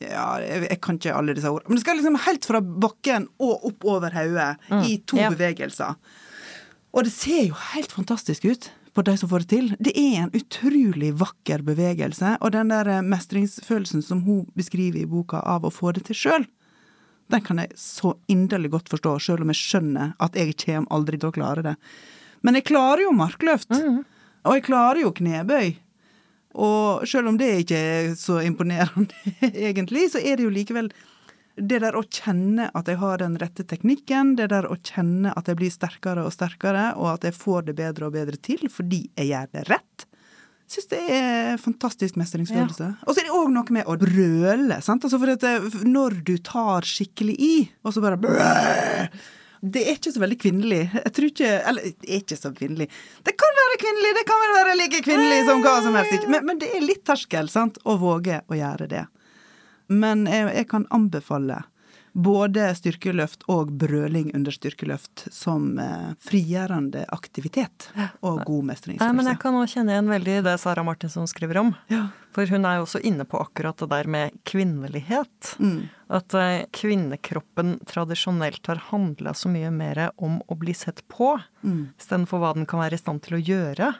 Ja, jeg, jeg kan ikke alle disse ordene. Men det skal liksom helt fra bakken og opp over hodet Mm, i to ja. bevegelser. Og det ser jo helt fantastisk ut på de som får det til. Det er en utrolig vakker bevegelse, og den der eh, mestringsfølelsen som hun beskriver i boka av å få det til sjøl, den kan jeg så inderlig godt forstå, sjøl om jeg skjønner at jeg kommer aldri til å klare det. Men jeg klarer jo markløft, og jeg klarer jo knebøy. Og sjøl om det ikke er så imponerende, egentlig, så er det jo likevel det der å kjenne at jeg har den rette teknikken, det der å kjenne at jeg blir sterkere og sterkere, og at jeg får det bedre og bedre til fordi jeg gjør det rett, syns det er fantastisk mestringsfølelse. Og så er det òg noe med å brøle, sant. Altså for at når du tar skikkelig i, og så bare brøl, det er ikke så veldig kvinnelig. Jeg tror ikke Eller, det er ikke så kvinnelig. Det kan være kvinnelig, det kan være like kvinnelig som hva som helst. Men, men det er litt terskel, sant, å våge å gjøre det. Men jeg, jeg kan anbefale både styrkeløft og brøling under styrkeløft som eh, frigjørende aktivitet og god Nei, men jeg kan også kjenne igjen veldig det Sara Martinsson skriver om. Ja. For hun er jo også inne på akkurat det der med kvinnelighet. Mm. At eh, kvinnekroppen tradisjonelt har handla så mye mer om å bli sett på, Mm. istedenfor hva den kan være i stand til å gjøre.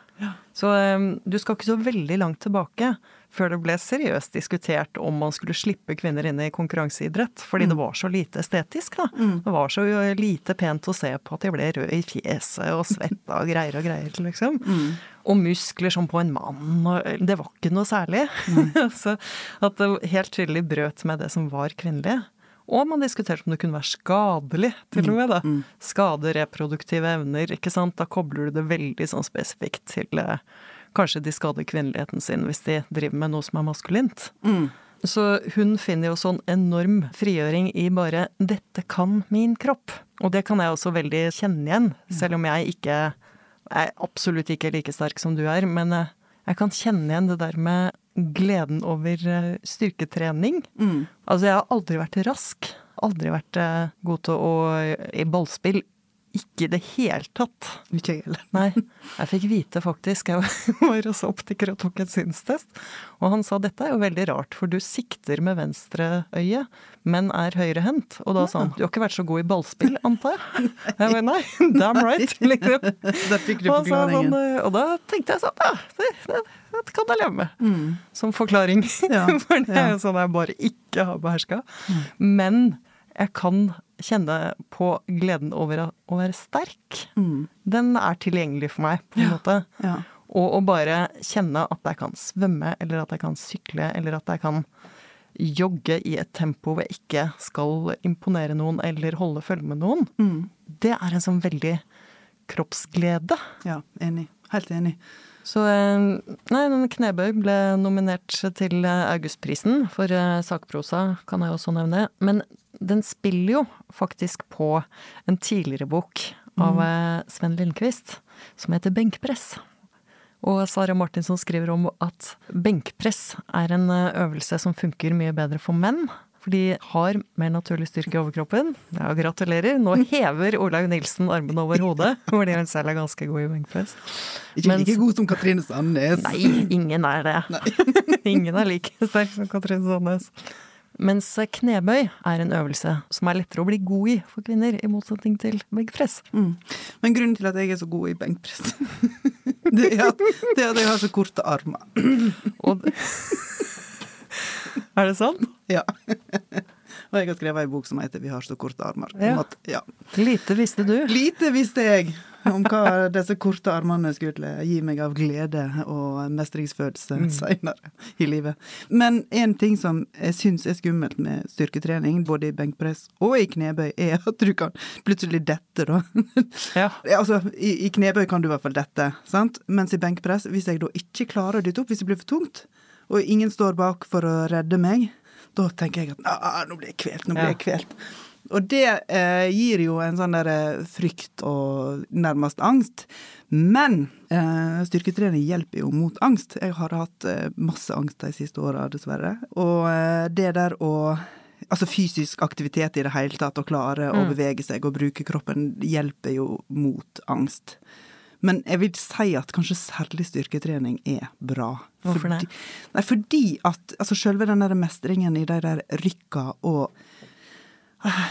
Så eh, du skal ikke så veldig langt tilbake før det ble seriøst diskutert om man skulle slippe kvinner inn i konkurranseidrett, fordi Mm. det var så lite estetisk, da. Det var så lite pent å se på at de ble røde i fjeset og svetta og greier og greier, liksom. Mm. Og muskler som på en mann, og det var ikke noe særlig. så at det helt tydelig brøt med det som var kvinnelig. Og man diskuterte om det kunne være skadelig, til og med. da. Skade reproduktive evner, ikke sant. Da kobler du det veldig sånn spesifikt til kanskje de skader kvinneligheten sin hvis de driver med noe som er maskulint. Mm. Så hun finner jo sånn enorm frigjøring i bare 'dette kan min kropp'. Og det kan jeg også veldig kjenne igjen, selv om jeg ikke er absolutt ikke like sterk som du er. Men eh, jeg kan kjenne igjen det der med gleden over eh, styrketrening. Mm. Altså, jeg har aldri vært rask. Aldri vært eh, god til å i ballspill. Ikke i det hele tatt. Ikke jeg heller. Nei. Jeg fikk vite faktisk, jeg var hos optiker og tok en synstest, og han sa dette er jo veldig rart, for du sikter med venstre øye, men er høyrehendt. Og da sa han du har ikke vært så god i ballspill, antar jeg? Jeg bare nei, damn right. Liksom. Da fikk du forklaringen. eh, og da tenkte jeg sånn, ja, det, det, det kan jeg leve med. Mm. Som forklaring. Ja, For det er jo sånn jeg bare ikke har beherska. Men jeg kan kjenne på gleden over å- være sterk. Mm. Den er tilgjengelig for meg, på en måte. Ja. Og å bare kjenne at jeg kan svømme, eller at jeg kan sykle, eller at jeg kan jogge i et tempo hvor jeg ikke skal imponere noen eller holde følge med noen, Mm. det er en sånn veldig kroppsglede. ja, enig. Helt enig. Så eh, nei, den knebøy ble nominert til eh, Augustprisen for eh, sakprosa, kan jeg også nevne. Men den spiller jo faktisk på en tidligere bok av eh, Sven Lindqvist, som heter Benkpress. Og Sara Martinsson skriver om at benkpress er en øvelse som funker mye bedre for menn. For de har mer naturlig styrke i overkroppen. Ja, gratulerer. Nå hever Olaug Nilsen armene over hodet, fordi hun selv er ganske god i benkpress. Ikke Mens- like god som Katrine Sandnes. Nei, ingen er det. ingen er like sterk som Katrine Sandnes. Mens knebøy er en øvelse som er lettere å bli god i for kvinner, i motsetning til benkpress. Mm. Men grunnen til at jeg er så god i benkpress, det er at, det er at jeg har så korte armer. Og Er det sant? Ja. Og jeg har skrevet ei bok som heter 'Vi har så korte armer'. Ja. At, ja. Lite visste du. Lite visste jeg om hva disse korte armene skulle gi meg av glede og mestringsfølelse Mm. seinere i livet. Men en ting som jeg syns er skummelt med styrketrening, både i benkpress og i knebøy, er at du kan plutselig dette, da. Ja. Ja, altså, i, I knebøy kan du i hvert fall dette, sant? mens i benkpress, hvis jeg da ikke klarer å dytte opp, hvis det blir for tungt, og ingen står bak for å redde meg, Da tenker jeg at ah, nå blir jeg kvelt, nå blir jeg kvelt. Og det eh, gir jo en sånn der eh, frykt og nærmest angst. Men eh, styrketrening hjelper jo mot angst. Jeg har hatt eh, masse angst de siste åra, dessverre. Og eh, det der å Altså fysisk aktivitet i det hele tatt, å klare mm. å bevege seg og bruke kroppen, hjelper jo mot angst. Men jeg vil si at kanskje særlig styrketrening er bra. Hvorfor det? Nei, fordi at altså selve den der mestringen i de der rykka og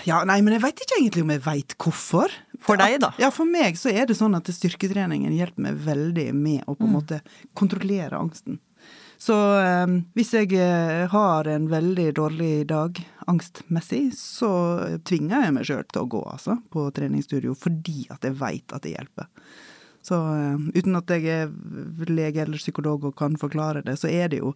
ja, nei, men jeg veit ikke egentlig om jeg veit hvorfor. For deg, da? ja, for meg så er det sånn at styrketreningen hjelper meg veldig med å på en mm. måte kontrollere angsten. Så um, hvis jeg eh, har en veldig dårlig dag angstmessig, så tvinger jeg meg sjøl til å gå, altså, på treningsstudio, fordi at jeg veit at det hjelper. Så uh, uten at jeg er lege eller psykolog og kan forklare det, så er det jo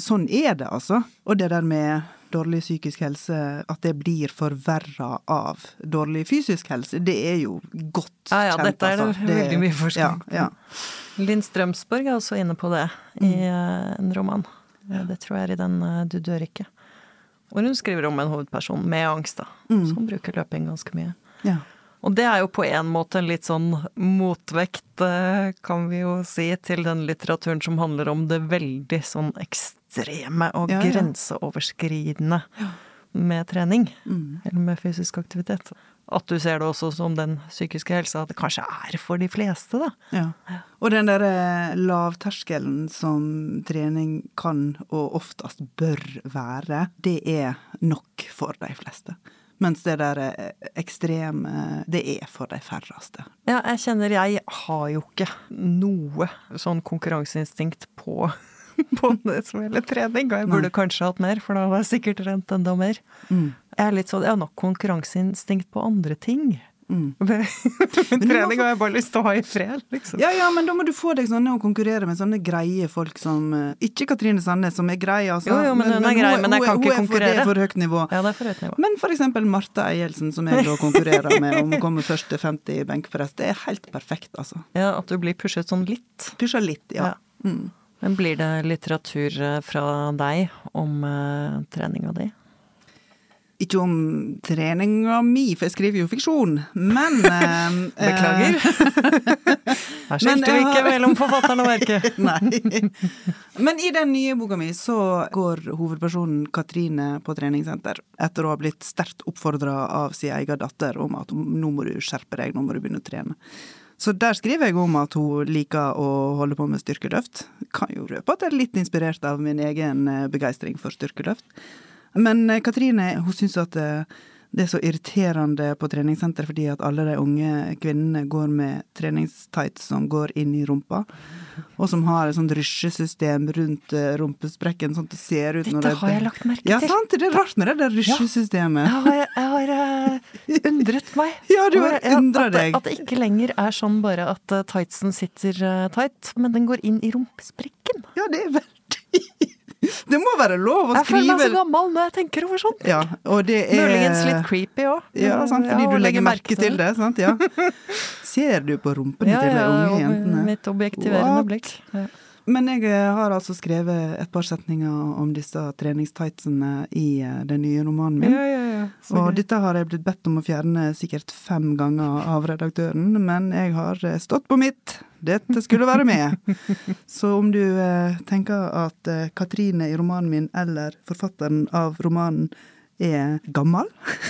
Sånn er det, altså. Og det der med dårlig psykisk helse, at det blir forverra av dårlig fysisk helse, det er jo godt kjent. Ja, ja, dette er det, altså. veldig mye forskning ja, ja. Linn Strømsborg er også inne på det i mm. Eh, en roman. Det tror jeg er i den eh, Du dør ikke. Hvor hun skriver om en hovedperson med angst, da, mm. som bruker løping ganske mye. Ja. Og det er jo på en måte en litt sånn motvekt, eh, kan vi jo si, til den litteraturen som handler om det veldig sånn ekstreme og ja, ja. grenseoverskridende med trening. Mm. Eller med fysisk aktivitet. At du ser det også som den psykiske helsa, at det kanskje er for de fleste, da. Ja. Og den derre lavterskelen som trening kan og oftest bør være, det er nok for de fleste. Mens det der eh, ekstreme, det er for de færreste. Ja, jeg kjenner jeg har jo ikke noe sånn konkurranseinstinkt på, på det som gjelder trening. Og jeg burde Nei. kanskje hatt mer, for da hadde jeg sikkert rent enda mer. Mm. Jeg er litt sånn, jeg har nok konkurranseinstinkt på andre ting. Mm. Trening har jeg bare lyst til å ha i fred, liksom. Ja, ja, men da må du få deg sånne å konkurrere med sånne greie folk som eh, Ikke Katrine Sandnes, som er grei, altså. Jo, jo, men, men hun er grei, men jeg kan ikke konkurrere. Det er for høyt nivå. Ja, det er for høyt nivå. Men for eksempel Marte Eielsen, som jeg da konkurrerer med om å komme først til 50 i benkpress. Det er helt perfekt, altså. Ja, at du blir pushet sånn litt. Pusha litt, ja. ja. Mm. Men blir det litteratur eh, fra deg om uh, treninga di? Ikke om treninga mi, for jeg skriver jo fiksjon, men eh, Beklager. Her skilte vi ikke mellom forfatteren og verket. Nei. Men i den nye boka mi så går hovedpersonen Katrine på treningssenter etter å ha blitt sterkt oppfordra av sin egen datter om at nå må du skjerpe deg, nå må du begynne å trene. Så der skriver jeg om at hun liker å holde på med styrkeløft. Kan jo røpe at jeg er litt inspirert av min egen eh, begeistring for styrkeløft. Men eh, Katrine hun syns at eh, det er så irriterende på treningssenter fordi at alle de unge kvinnene går med treningstights som går inn i rumpa, og som har et sånt rysjesystem rundt eh, rumpesprekken, sånn at det ser ut Dette når det har jeg lagt merke til. Ja, sant? Det er rart med det der rysjesystemet. Ja, jeg har, jeg har uh, undret meg. ja, du har undra deg. At det ikke lenger er sånn bare at tightsen sitter tight, men den går inn i rumpesprekken. Ja, det er veldig det må være lov å skrive Jeg føler meg så gammel når jeg tenker over sånt. Ja, og det er... Muligens litt creepy òg. Ja, sant, fordi ja, du legger merke til det. sant, ja. Ser du på rumpene til de unge jentene? Ja, mitt objektiverende blikk. Ja. Men jeg eh, har altså skrevet et par setninger om disse treningstightsene i eh, den nye romanen min. Ja, ja, ja. Og dette har jeg blitt bedt om å fjerne sikkert fem ganger av redaktøren, men jeg har eh, stått på mitt. Dette skulle være med. Så om du eh, tenker at eh, Katrine i romanen min, eller forfatteren av romanen, er gammel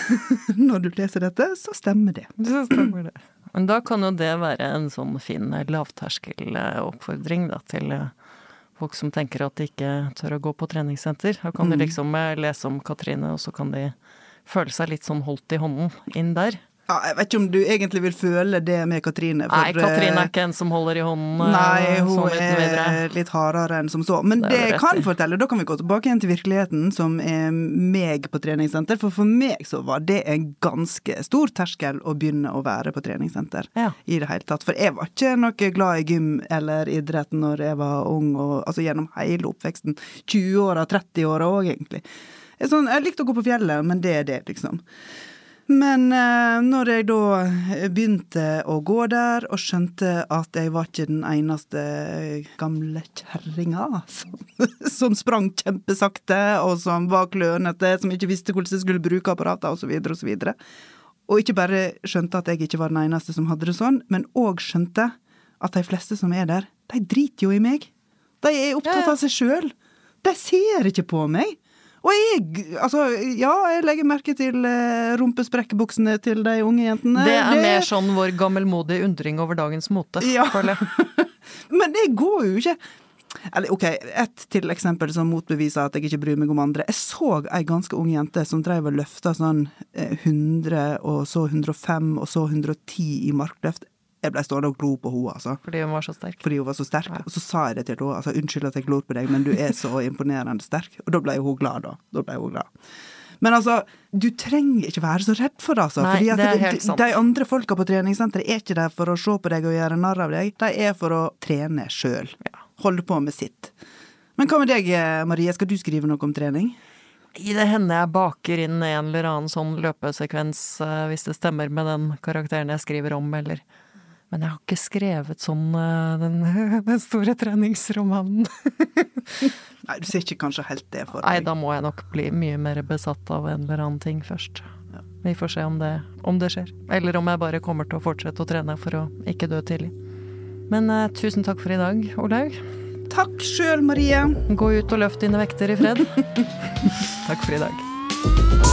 når du leser dette, så stemmer det. Så stemmer det. Men da kan jo det være en sånn fin lavterskeloppfordring da, til eh, folk som tenker at de ikke tør å gå på treningssenter. Da kan mm. de liksom eh, lese om Katrine, og så kan de føle seg litt sånn holdt i hånden inn der. Ja, jeg vet ikke om du egentlig vil føle det med Katrine. For, nei, Katrine er ikke en som holder i hånden. Eh, nei, hun sånn er litt hardere enn som så. Men det, det jeg kan fortelle, da kan vi gå tilbake igjen til virkeligheten, som er meg på treningssenter. For for meg så var det en ganske stor terskel å begynne å være på treningssenter ja. i det hele tatt. For jeg var ikke noe glad i gym eller idrett når jeg var ung, og, altså gjennom hele oppveksten. 20-åra, 30-åra òg, egentlig. Jeg, sånn, jeg likte å gå på fjellet, men det er det, liksom. Men eh, når jeg da begynte å gå der, og skjønte at jeg var ikke den eneste gamle kjerringa som, som sprang kjempesakte, og som var klønete, som ikke visste hvordan jeg skulle bruke apparater, osv., osv. Og og ikke bare skjønte at jeg ikke var den eneste som hadde det sånn, men òg skjønte at de fleste som er der, de driter jo i meg. De er opptatt av seg sjøl. De ser ikke på meg. Og jeg, altså, ja, jeg legger merke til eh, rumpesprekkbuksene til de unge jentene. Det er mer sånn vår gammelmodige undring over dagens mote, Ja. føler jeg. Men det går jo ikke eller ok, Et til eksempel som motbeviser at jeg ikke bryr meg om andre. Jeg så ei ganske ung jente som drev og løfta sånn eh, 100, og så 105, og så 110 i markløft. Jeg ble stående og glo på henne, altså. Fordi hun var så sterk. Fordi hun var så sterk. Og så sa jeg det til henne. Altså, 'Unnskyld at jeg glor på deg, men du er så imponerende sterk.' Og da ble hun glad, da. Da ble hun glad. Men altså, du trenger ikke være så redd for det, altså. Nei, det er de- helt sant. De andre folka på treningssenteret er ikke der for å se på deg og gjøre narr av deg. De er for å trene sjøl. Holde på med sitt. Men hva med deg, Marie? Skal du skrive noe om trening? I det hender jeg baker inn en eller annen sånn løpesekvens, eh, hvis det stemmer med den karakteren jeg skriver om, eller Men jeg har ikke skrevet sånn eh, den, den store treningsromanen. Nei, du ser ikke kanskje helt det for deg? Nei, da må jeg nok bli mye mer besatt av en eller annen ting først. Vi får se om det, om det skjer. Eller om jeg bare kommer til å fortsette å trene for å ikke dø tidlig. Men eh, tusen takk for i dag, Olaug. Takk sjøl, Marie. Gå ut og løft dine vekter i fred. takk for i dag.